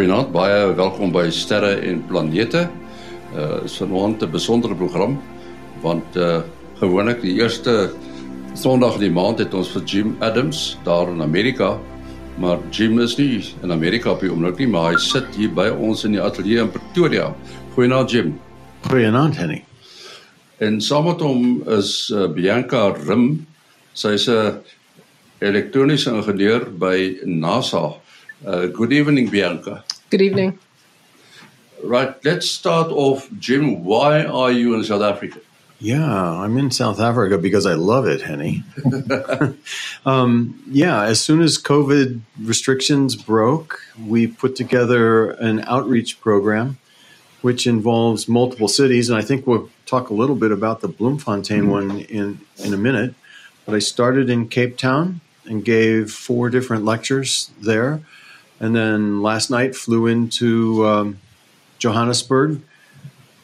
Goeienaand, baie welkom by Sterre en Planete. Uh is vanaand 'n besondere program want uh gewoonlik die eerste Sondag in die maand het ons vir Jim Adams daar in Amerika. Maar Jim is nie in Amerika op die oomblik nie, maar hy sit hier by ons in die ateljee in Pretoria. Goeienaand Jim. Goeienaand Henny. En saam met hom is uh, Bianca Rim. Sy's 'n elektroniese ingenieur by NASA. Uh, good evening Bianca. Good evening. Right, let's start off Jim, why are you in South Africa? Yeah, I'm in South Africa because I love it, Henny. um, yeah, as soon as COVID restrictions broke, we put together an outreach program which involves multiple cities. And I think we'll talk a little bit about the Bloemfontein mm-hmm. one in, in a minute. But I started in Cape Town and gave four different lectures there. And then last night flew into um, Johannesburg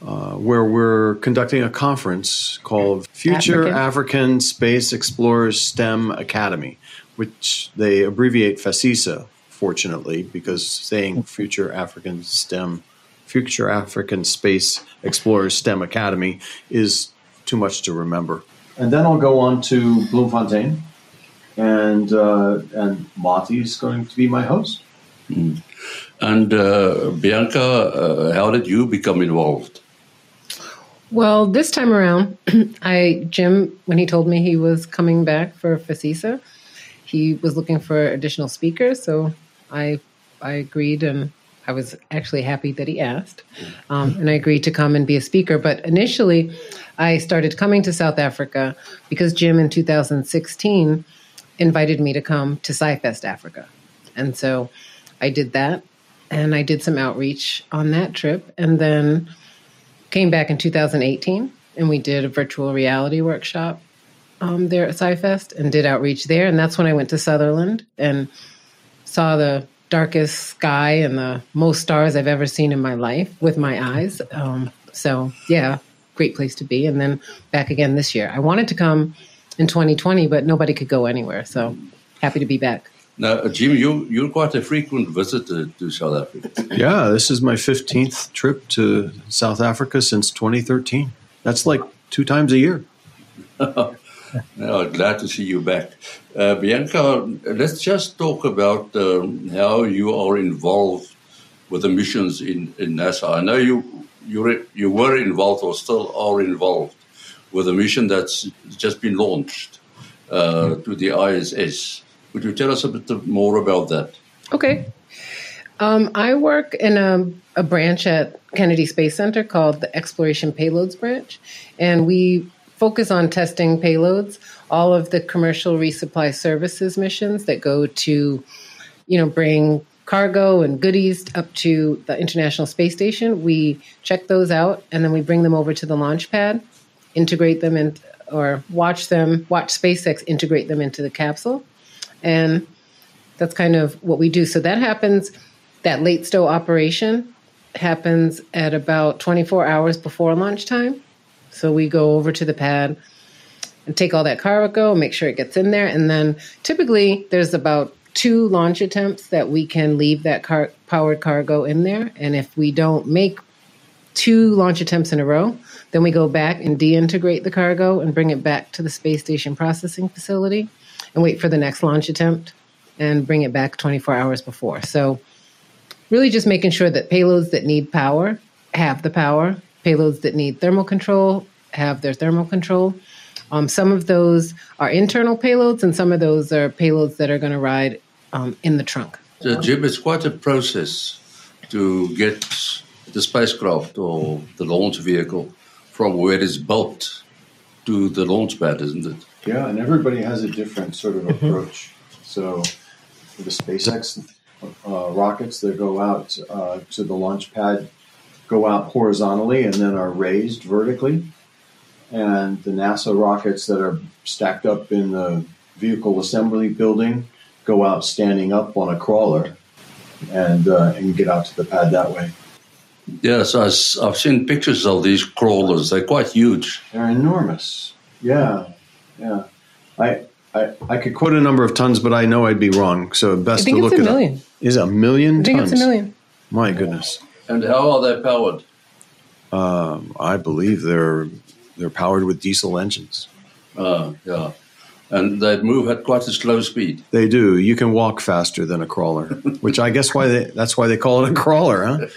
uh, where we're conducting a conference called Future African. African Space Explorers STEM Academy, which they abbreviate FACISA, fortunately, because saying Future African STEM, Future African Space Explorers STEM Academy is too much to remember. And then I'll go on to Bloemfontein, and uh, and Mati is going to be my host. Mm. And uh, Bianca, uh, how did you become involved? Well, this time around, I Jim, when he told me he was coming back for FACISA, he was looking for additional speakers. So I I agreed, and I was actually happy that he asked, um, and I agreed to come and be a speaker. But initially, I started coming to South Africa because Jim in 2016 invited me to come to SciFest Africa, and so I did that, and I did some outreach on that trip, and then came back in 2018 and we did a virtual reality workshop um, there at SciFest and did outreach there. And that's when I went to Sutherland and saw the darkest sky and the most stars I've ever seen in my life with my eyes. Um, so, yeah, great place to be. And then back again this year. I wanted to come in 2020, but nobody could go anywhere. So, happy to be back. Now, uh, Jim, you, you're quite a frequent visitor to South Africa. Yeah, this is my 15th trip to South Africa since 2013. That's like two times a year. no, glad to see you back. Uh, Bianca, let's just talk about um, how you are involved with the missions in, in NASA. I know you, you, you were involved or still are involved with a mission that's just been launched uh, to the ISS. Would you tell us a bit more about that? Okay. Um, I work in a, a, branch at Kennedy Space Center called the Exploration Payloads Branch, and we focus on testing payloads. All of the commercial resupply services missions that go to, you know, bring cargo and goodies up to the International Space Station, we check those out and then we bring them over to the launch pad, integrate them in, or watch them, watch SpaceX integrate them into the capsule and that's kind of what we do. So that happens, that late stow operation happens at about 24 hours before lunchtime. So we go over to the pad and take all that cargo, make sure it gets in there. And then typically there's about two launch attempts that we can leave that car- powered cargo in there. And if we don't make two launch attempts in a row, then we go back and deintegrate the cargo and bring it back to the space station processing facility and wait for the next launch attempt and bring it back 24 hours before. So, really just making sure that payloads that need power have the power, payloads that need thermal control have their thermal control. Um, some of those are internal payloads, and some of those are payloads that are going to ride um, in the trunk. So, Jim, it's quite a process to get the spacecraft or the launch vehicle from where it's built to the launch pad, isn't it? Yeah, and everybody has a different sort of mm-hmm. approach. So, the SpaceX uh, rockets that go out uh, to the launch pad go out horizontally and then are raised vertically. And the NASA rockets that are stacked up in the vehicle assembly building go out standing up on a crawler and, uh, and get out to the pad that way. Yes, I've seen pictures of these crawlers. They're quite huge. They're enormous. Yeah, yeah. I, I, I could quote a number of tons, but I know I'd be wrong. So best to look at it million. Up. Is a million I think tons? it's a million. My goodness. And how are they powered? Um, I believe they're they're powered with diesel engines. Uh, yeah. And they move at quite a slow speed. They do. You can walk faster than a crawler, which I guess why they that's why they call it a crawler, huh?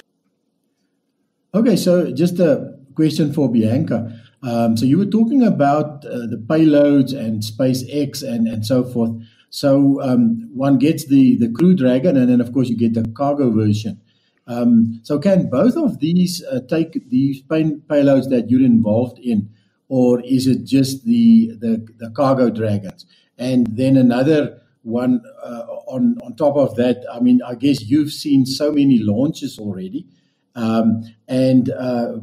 Okay, so just a question for Bianca. Um, so you were talking about uh, the payloads and SpaceX and, and so forth. So um, one gets the, the Crew Dragon, and then of course you get the cargo version. Um, so can both of these uh, take these pay- payloads that you're involved in, or is it just the the, the cargo dragons? And then another one uh, on on top of that. I mean, I guess you've seen so many launches already, um, and uh,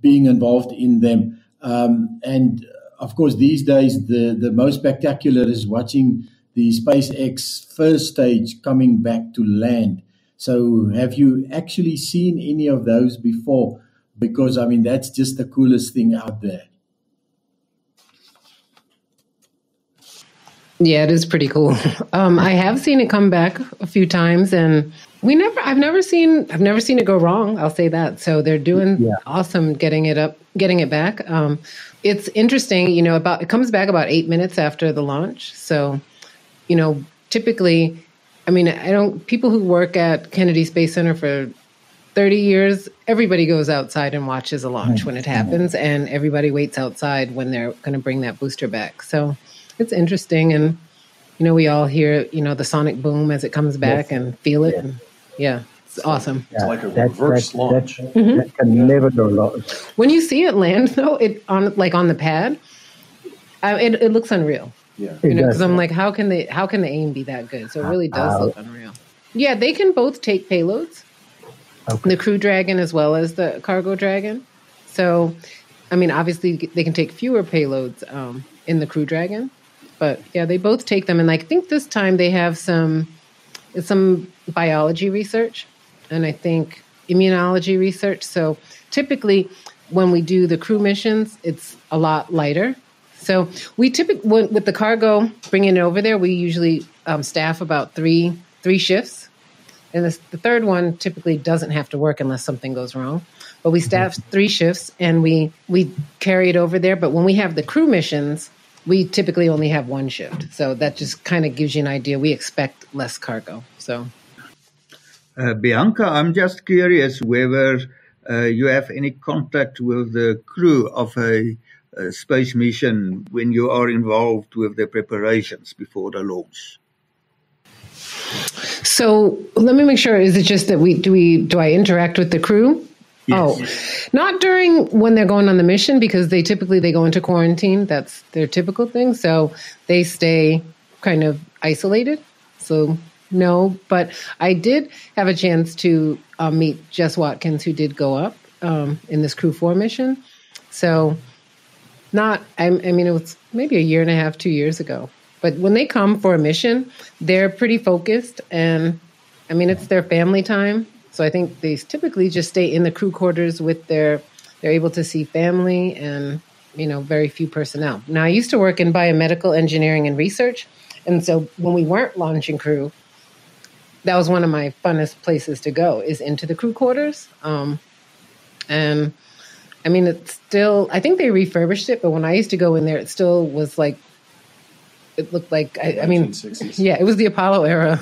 being involved in them. Um, and of course, these days the the most spectacular is watching the SpaceX first stage coming back to land. So, have you actually seen any of those before? Because I mean, that's just the coolest thing out there. Yeah, it is pretty cool. Um, I have seen it come back a few times, and we never. I've never seen. I've never seen it go wrong. I'll say that. So they're doing yeah. awesome, getting it up, getting it back. Um, it's interesting. You know, about it comes back about eight minutes after the launch. So, you know, typically, I mean, I don't. People who work at Kennedy Space Center for 30 years, everybody goes outside and watches a launch when it happens, and everybody waits outside when they're going to bring that booster back. So it's interesting and you know we all hear you know the sonic boom as it comes back yes. and feel it yeah. and yeah. It's awesome. yeah, it's like a reverse launch that, mm-hmm. that can never go wrong. When you see it land though it on like on the pad I, it, it looks unreal. Yeah. You know because i'm like how can they how can the aim be that good? So it really does uh, look unreal. Yeah they can both take payloads. okay. the crew dragon as well as the cargo dragon. So i mean obviously they can take fewer payloads um, in the crew dragon but yeah, they both take them, and I think this time they have some some biology research, and I think immunology research. So typically, when we do the crew missions, it's a lot lighter. So we typically with the cargo bringing it over there, we usually um, staff about three three shifts, and this, the third one typically doesn't have to work unless something goes wrong. But we staff three shifts and we we carry it over there. But when we have the crew missions, we typically only have one shift. So that just kind of gives you an idea. We expect less cargo. So, uh, Bianca, I'm just curious whether uh, you have any contact with the crew of a, a, space mission when you are involved with the preparations before the launch. So let me make sure. Is it just that we do we do I interact with the crew? Oh, not during when they're going on the mission because they typically they go into quarantine. That's their typical thing. So they stay kind of isolated. So no, but I did have a chance to uh, meet Jess Watkins, who did go up um, in this Crew Four mission. So not, I, I mean, it was maybe a year and a half, two years ago. But when they come for a mission, they're pretty focused, and I mean, it's their family time. So I think they typically just stay in the crew quarters with their, they're able to see family and, you know, very few personnel. Now, I used to work in biomedical engineering and research. And so when we weren't launching crew, that was one of my funnest places to go is into the crew quarters. Um, and I mean, it's still, I think they refurbished it, but when I used to go in there, it still was like, it looked like, I, I mean, yeah, it was the Apollo era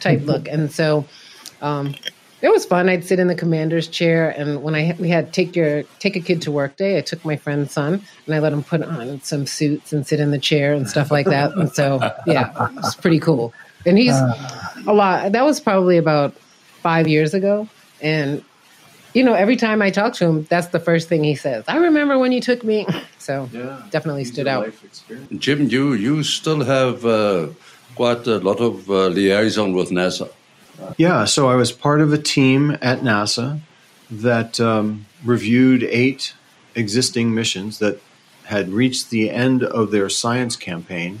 type look. And so, um, it was fun. I'd sit in the commander's chair, and when I we had take your take a kid to work day, I took my friend's son and I let him put on some suits and sit in the chair and stuff like that. And so, yeah, it was pretty cool. And he's a lot. That was probably about five years ago, and you know, every time I talk to him, that's the first thing he says. I remember when you took me. So yeah, definitely stood out. Jim, you you still have uh, quite a lot of uh, liaison with NASA. Yeah, so I was part of a team at NASA that um, reviewed eight existing missions that had reached the end of their science campaign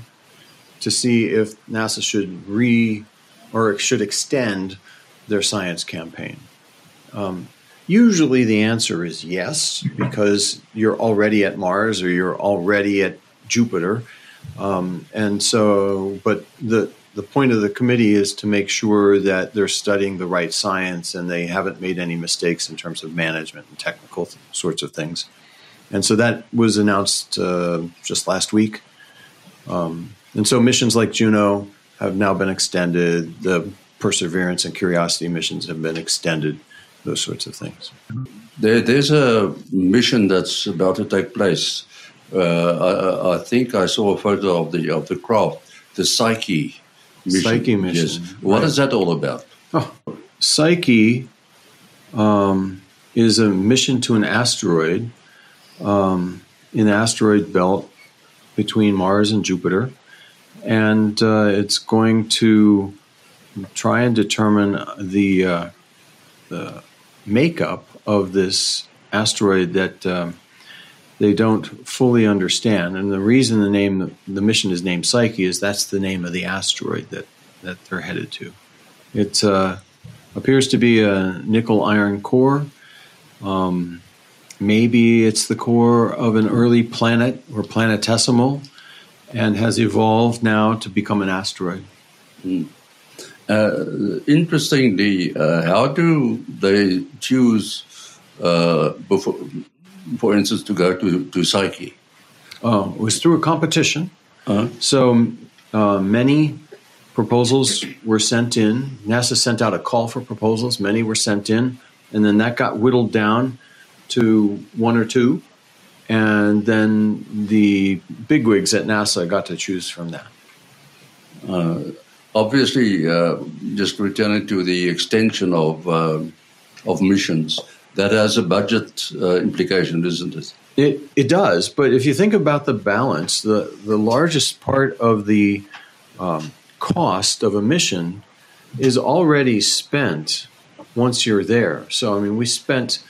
to see if NASA should re or should extend their science campaign. Um, usually the answer is yes, because you're already at Mars or you're already at Jupiter. Um, and so, but the the point of the committee is to make sure that they're studying the right science and they haven't made any mistakes in terms of management and technical th- sorts of things. And so that was announced uh, just last week. Um, and so missions like Juno have now been extended. The Perseverance and Curiosity missions have been extended. Those sorts of things. There, there's a mission that's about to take place. Uh, I, I, think I saw a photo of the of the craft, the Psyche mission. Psyche mission. Yes. What right. is that all about? Oh, Psyche um, is a mission to an asteroid um, in the asteroid belt between Mars and Jupiter, and uh, it's going to try and determine the uh, the makeup of this asteroid that um, they don't fully understand. And the reason the name the mission is named Psyche is that's the name of the asteroid that that they're headed to. It uh, appears to be a nickel iron core. Um, maybe it's the core of an early planet or planetesimal and has evolved now to become an asteroid. Mm. Uh, interestingly, uh, how do they choose, uh, before, for instance, to go to, to Psyche? Oh, it was through a competition. Uh-huh. So uh, many proposals were sent in. NASA sent out a call for proposals. Many were sent in, and then that got whittled down to one or two, and then the bigwigs at NASA got to choose from that. Uh, obviously, uh, just returning to the extension of uh, of missions, that has a budget uh, implication, isn't it? It it does, but if you think about the balance, the the largest part of the um, cost of a mission is already spent once you're there. So I mean, we spent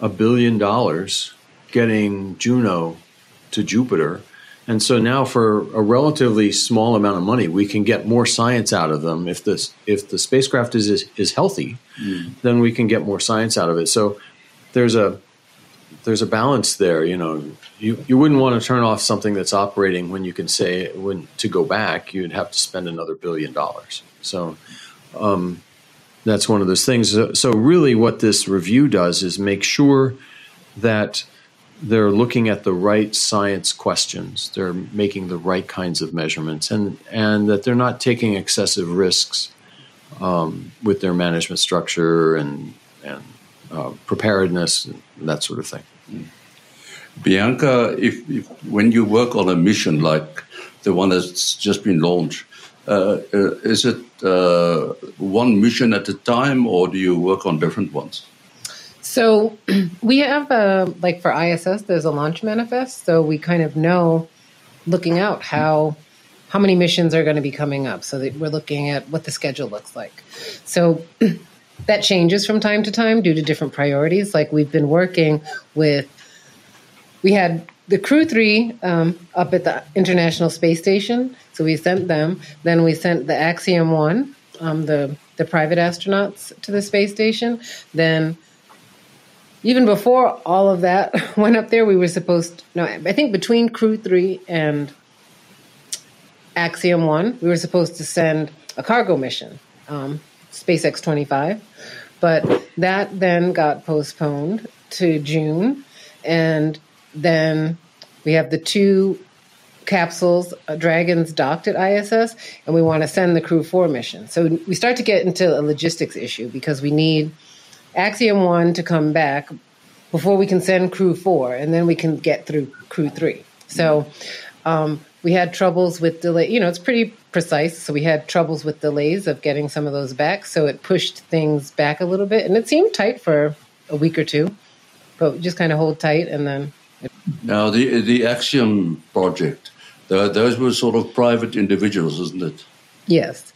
a billion dollars getting Juno to Jupiter. And so now, for a relatively small amount of money, we can get more science out of them. If this if the spacecraft is is, is healthy, mm. then we can get more science out of it. So there's a there's a balance there. You know, you you wouldn't want to turn off something that's operating when you can say when to go back, you'd have to spend another billion dollars. So um, that's one of those things. So, really, what this review does is make sure that they're looking at the right science questions, they're making the right kinds of measurements, and and that they're not taking excessive risks um, with their management structure and and uh, preparedness and that sort of thing. Bianca, if, if when you work on a mission like the one that's just been launched, uh, uh, is it uh, one mission at a time, or do you work on different ones? So we have a like for ISS, there's a launch manifest, so we kind of know looking out how how many missions are going to be coming up, so that we're looking at what the schedule looks like. So that changes from time to time due to different priorities. Like we've been working with, we had the Crew 3 um, up at the International Space Station. So we sent them. Then we sent the Axiom 1, um, the, the private astronauts, to the space station. Then, even before all of that went up there, we were supposed no, I think between Crew 3 and Axiom 1, we were supposed to send a cargo mission, um, SpaceX 25. But that then got postponed to June. And then we have the two capsules, uh, Dragons docked at ISS, and we want to send the Crew 4 mission. So we start to get into a logistics issue because we need Axiom 1 to come back before we can send Crew 4, and then we can get through Crew 3. So um, we had troubles with delay. You know, it's pretty precise. So we had troubles with delays of getting some of those back. So it pushed things back a little bit, and it seemed tight for a week or two, but just kind of hold tight and then. Now the the Axiom project, the, those were sort of private individuals, isn't it? Yes.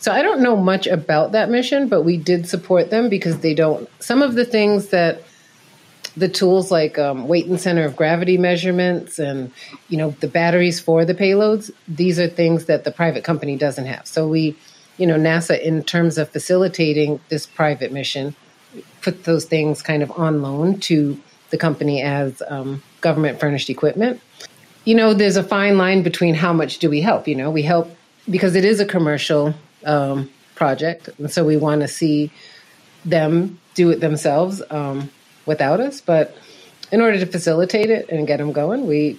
So I don't know much about that mission, but we did support them because they don't. Some of the things that the tools like um, weight and center of gravity measurements and you know the batteries for the payloads these are things that the private company doesn't have so we you know nasa in terms of facilitating this private mission put those things kind of on loan to the company as um, government furnished equipment you know there's a fine line between how much do we help you know we help because it is a commercial um, project, and so we want to see them do it themselves um, without us. But in order to facilitate it and get them going, we,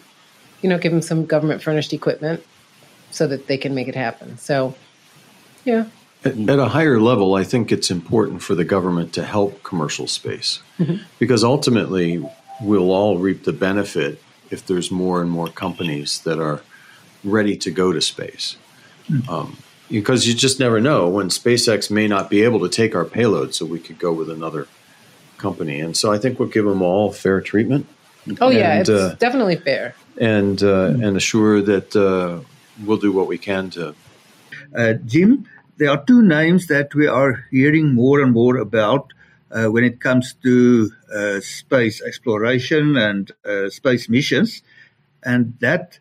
you know, give them some government furnished equipment so that they can make it happen. So, yeah. At, at a higher level, I think it's important for the government to help commercial space because ultimately we'll all reap the benefit if there's more and more companies that are ready to go to space. Um, because you just never know when SpaceX may not be able to take our payload, so we could go with another company. And so I think we'll give them all fair treatment. Oh, yeah, it's uh, definitely fair. and uh, and assure that uh, we'll do what we can to. Uh, Jim, there are two names that we are hearing more and more about uh, when it comes to uh, space exploration and uh, space missions, and that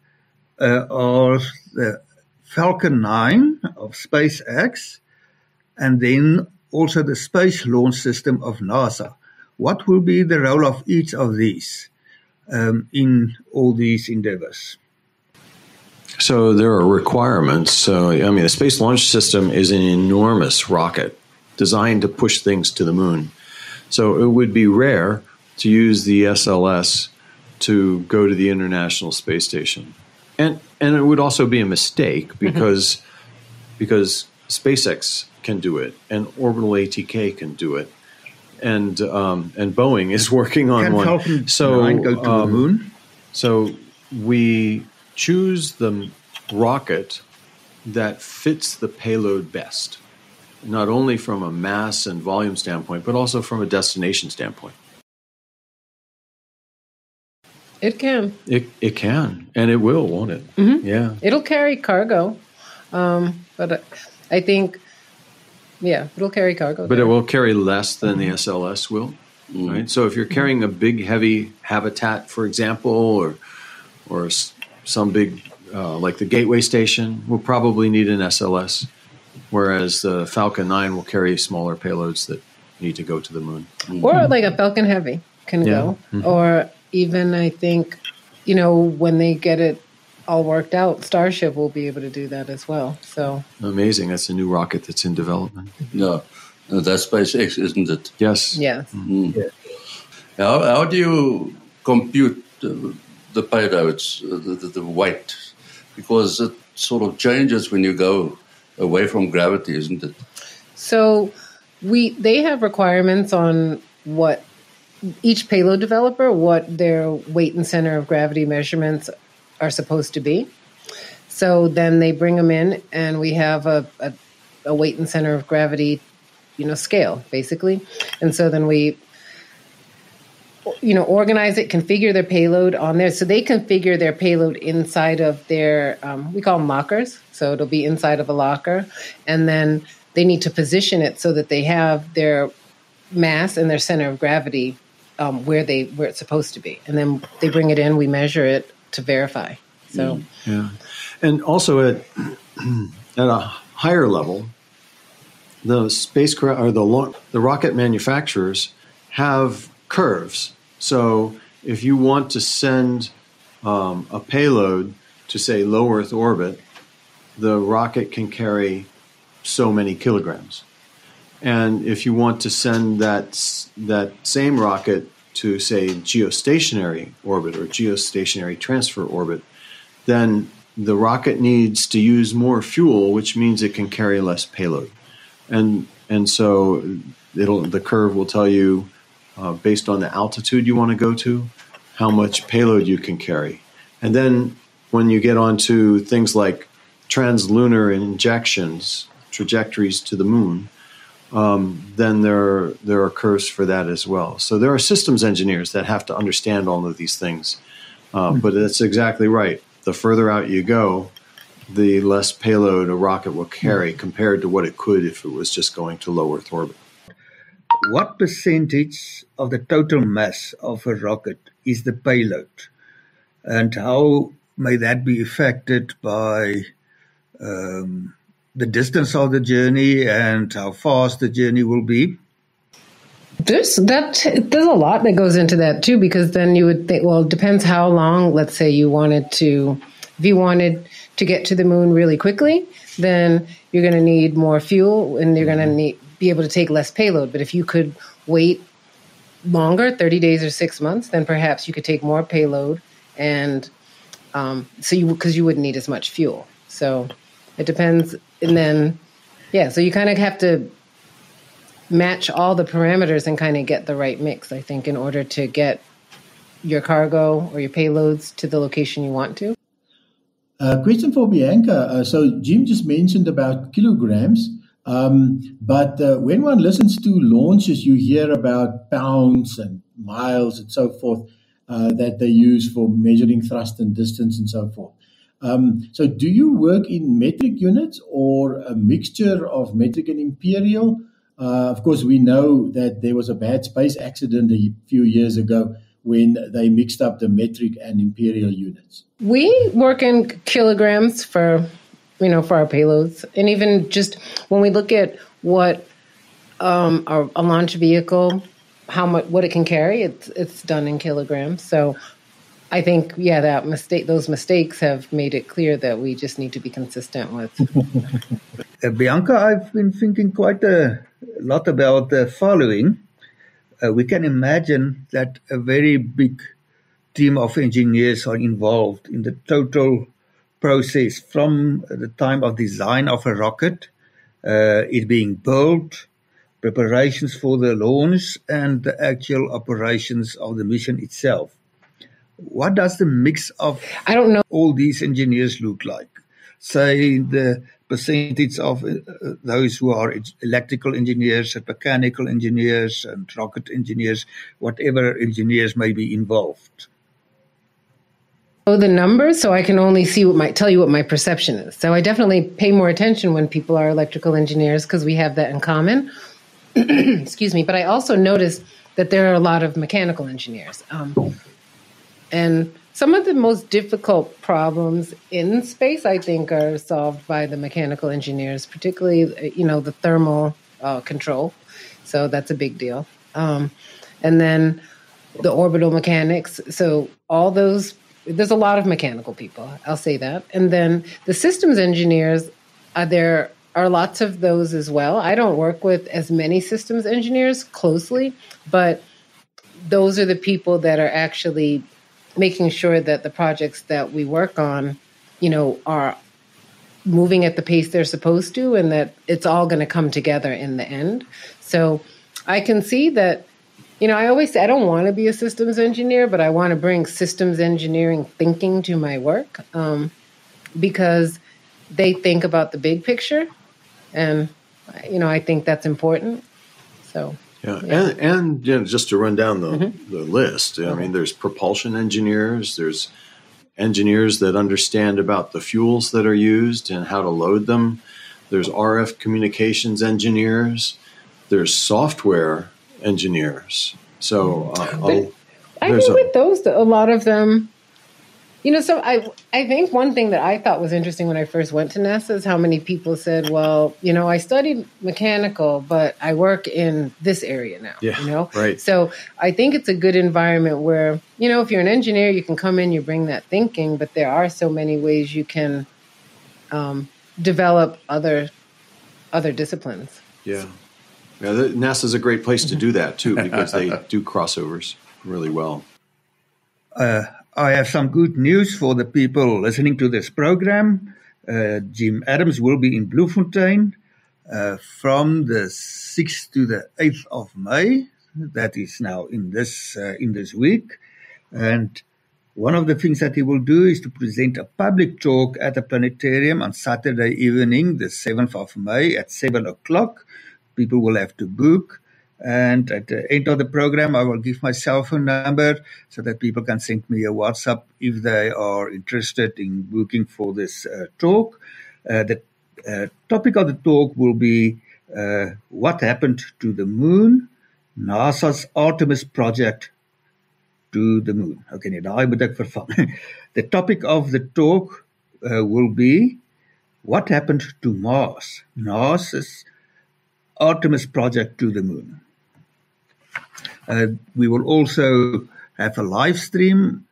uh, are the Falcon 9 of SpaceX and then also the Space Launch System of NASA. What will be the role of each of these um, in all these endeavors? So there are requirements. So I mean, the Space Launch System is an enormous rocket designed to push things to the moon. So it would be rare to use the SLS to go to the International Space Station, and and it would also be a mistake because because SpaceX can do it and Orbital ATK can do it, and um, and Boeing is working on Can one. So go to um, the moon? so we choose the rocket that fits the payload best, not only from a mass and volume standpoint, but also from a destination standpoint. It can. It, it can, and it will, won't it? Mm-hmm. Yeah. It'll carry cargo, um, but uh, I think, yeah, it'll carry cargo. But it will carry less than the SLS will. Right. So if you're carrying a big, heavy habitat, for example, or or some big uh, like the Gateway Station, will probably need an SLS, whereas the Falcon 9 will carry smaller payloads that need to go to the moon. or like a Falcon Heavy can Yeah. Mm-hmm. go, or even I think, you know, when they get it all worked out, Starship will be able to do that as well. So Amazing. That's a new rocket that's in development. No, no, that's SpaceX, isn't it? Yes. yes, How, how do you compute uh, the payloads, uh, the, the, the weight? Because it sort of changes when you go away from gravity, isn't it? So we they have requirements on what each payload developer what their weight and center of gravity measurements are supposed to be. So then they bring them in, and we have a, a, a weight and center of gravity, you know, scale basically. And so then we, you know, organize it, configure their payload on there. So they configure their payload inside of their, um, we call them lockers. So it'll be inside of a locker, and then they need to position it so that they have their mass and their center of gravity um, where they where it's supposed to be, and then they bring it in. We measure it to verify. So. Yeah. And also at at a higher level, the spacecraft or the the rocket manufacturers have curves. So if you want to send um, a payload to say low Earth orbit, the rocket can carry so many kilograms. And if you want to send that that same rocket to say geostationary orbit or geostationary transfer orbit, then the rocket needs to use more fuel, which means it can carry less payload. And and so it'll the curve will tell you uh, based on the altitude you want to go to how much payload you can carry. And then when you get onto things like translunar injections, trajectories to the moon, um, then there are, there are curves for that as well. So there are systems engineers that have to understand all of these things. Uh, but that's exactly right. The further out you go, the less payload a rocket will carry compared to what it could if it was just going to low Earth orbit. What percentage of the total mass of a rocket is the payload? And how may that be affected by um, the distance of the journey and how fast the journey will be? There's that. There's a lot that goes into that too, because then you would think. Well, it depends how long. Let's say you wanted to, if you wanted to get to the moon really quickly, then you're going to need more fuel and you're going to need be able to take less payload. But if you could wait longer, 30 days or six months, then perhaps you could take more payload and um, so you because you wouldn't need as much fuel. So it depends, and then yeah, so you kind of have to match all the parameters and kind of get the right mix. I think in order to get your cargo or your payloads to the location you want to. Uh, question for Bianca. Uh, so Jim just mentioned about kilograms. Um, but uh, when one listens to launches, you hear about pounds and miles and so forth uh, that they use for measuring thrust and distance and so forth. Um, so, do you work in metric units or a mixture of metric and imperial? Uh, of course, we know that there was a bad space accident a few years ago when they mixed up the metric and imperial units. We work in kilograms for you know, for our payloads. And even just when we look at what um, our, a launch vehicle, how much what it can carry, it's it's done in kilograms. So I think yeah, that mistake, those mistakes have made it clear that we just need to be consistent with. uh, Bianca, I've been thinking quite a lot about the following. Uh, we can imagine that a very big team of engineers are involved in the total process from the time of design of a rocket, uh, it being built, preparations for the launch, and the actual operations of the mission itself. What does the mix of I don't know all these engineers look like? Say the percentage of uh, those who are electrical engineers and mechanical engineers and rocket engineers, whatever engineers may be involved Oh, the numbers, so I can only see what my tell you what my perception is. So I definitely pay more attention when people are electrical engineers because we have that in common. Excuse me, but I also notice that there are a lot of mechanical engineers, um, and some of the most difficult problems in space, I think, are solved by the mechanical engineers, particularly you know the thermal uh, control. So that's a big deal, um, and then the orbital mechanics. So all those there's a lot of mechanical people, I'll say that. And then the systems engineers, uh, there are lots of those as well. I don't work with as many systems engineers closely, but those are the people that are actually making sure that the projects that we work on, you know, are moving at the pace they're supposed to and that it's all going to come together in the end. So I can see that you know, I always say I don't want to be a systems engineer, but I want to bring systems engineering thinking to my work um, because they think about the big picture, and you know, I think that's important. So. Yeah, yeah. and and you know, just to run down the, mm-hmm. the list, I mean, there's propulsion engineers, there's engineers that understand about the fuels that are used and how to load them. There's RF communications engineers. There's software engineers. So uh, I think with those, a lot of them, you know. So I I think one thing that I thought was interesting when I first went to NASA is how many people said, "Well, you know, I studied mechanical, but I work in this area now." Yeah, you know, right. So I think it's a good environment where you know, if you're an engineer, you can come in, you bring that thinking, but there are so many ways you can um, develop other other disciplines. Yeah. Yeah, the, NASA's a great place to do that too because they do crossovers really well. Uh, I have some good news for the people listening to this program. Uh, Jim Adams will be in Bloemfontein uh, from the 6th to the 8th of May. That is now in this uh, in this week, and one of the things that he will do is to present a public talk at the planetarium on Saturday evening, the 7th of May at 7 o'clock people will have to book. And at the end of the program, I will give my cell phone number so that people can send me a WhatsApp if they are interested in booking for this uh, talk. Uh, the uh, topic of the talk will be uh, what happened to the moon, NASA's Artemis project to the moon. Okay, the topic of the talk uh, will be what happened to Mars, NASA's Artemis project to the moon. Uh, we will also have a live stream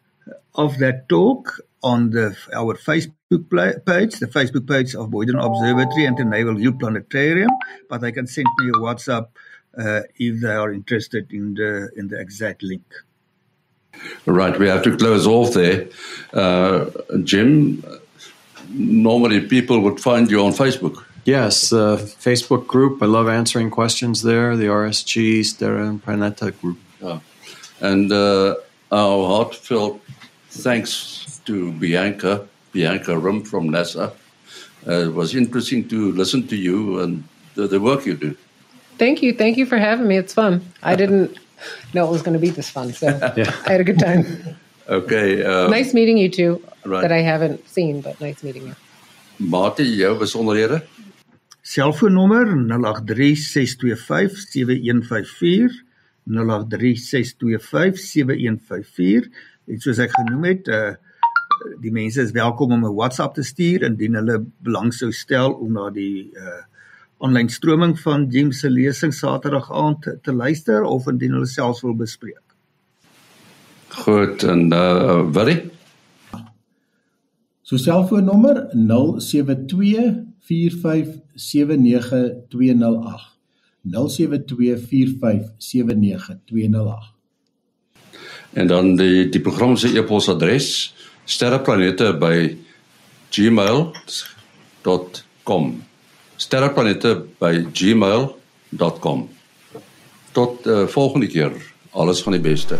of that talk on the, our Facebook page, the Facebook page of Boyden Observatory and the Naval Hill Planetarium, but they can send me a WhatsApp uh, if they are interested in the in the exact link. Right, we have to close off there. Uh, Jim, normally people would find you on Facebook. Yes, uh, Facebook group. I love answering questions there. The RSG Sterre and Planete group. Yeah. And uh, our heartfelt thanks to Bianca, Bianca Rhim from NASA. Uh, it was interesting to listen to you and the, the work you do. Thank you. Thank you for having me. It's fun. I didn't know it was going to be this fun, so yeah. I had a good time. Okay. Uh, nice meeting you two right. that I haven't seen, but nice meeting you. Mate, jou besonderhede? Selfoonnommer 0836257154 0836257154 Dit soos ek genoem het, uh die mense is welkom om 'n WhatsApp te stuur indien hulle belang sou stel om na die uh aanlyn stroming van Jim se lesing Saterdag aand te, te luister of indien hulle selfs wil bespreek. Goed en uh Willie. So selfoonnommer 0724579208. 0724579208. En dan die die program se e-posadres sterreplanete@gmail.com sterreplanete@gmail.com Tot uh, volgende keer. Alles van die beste.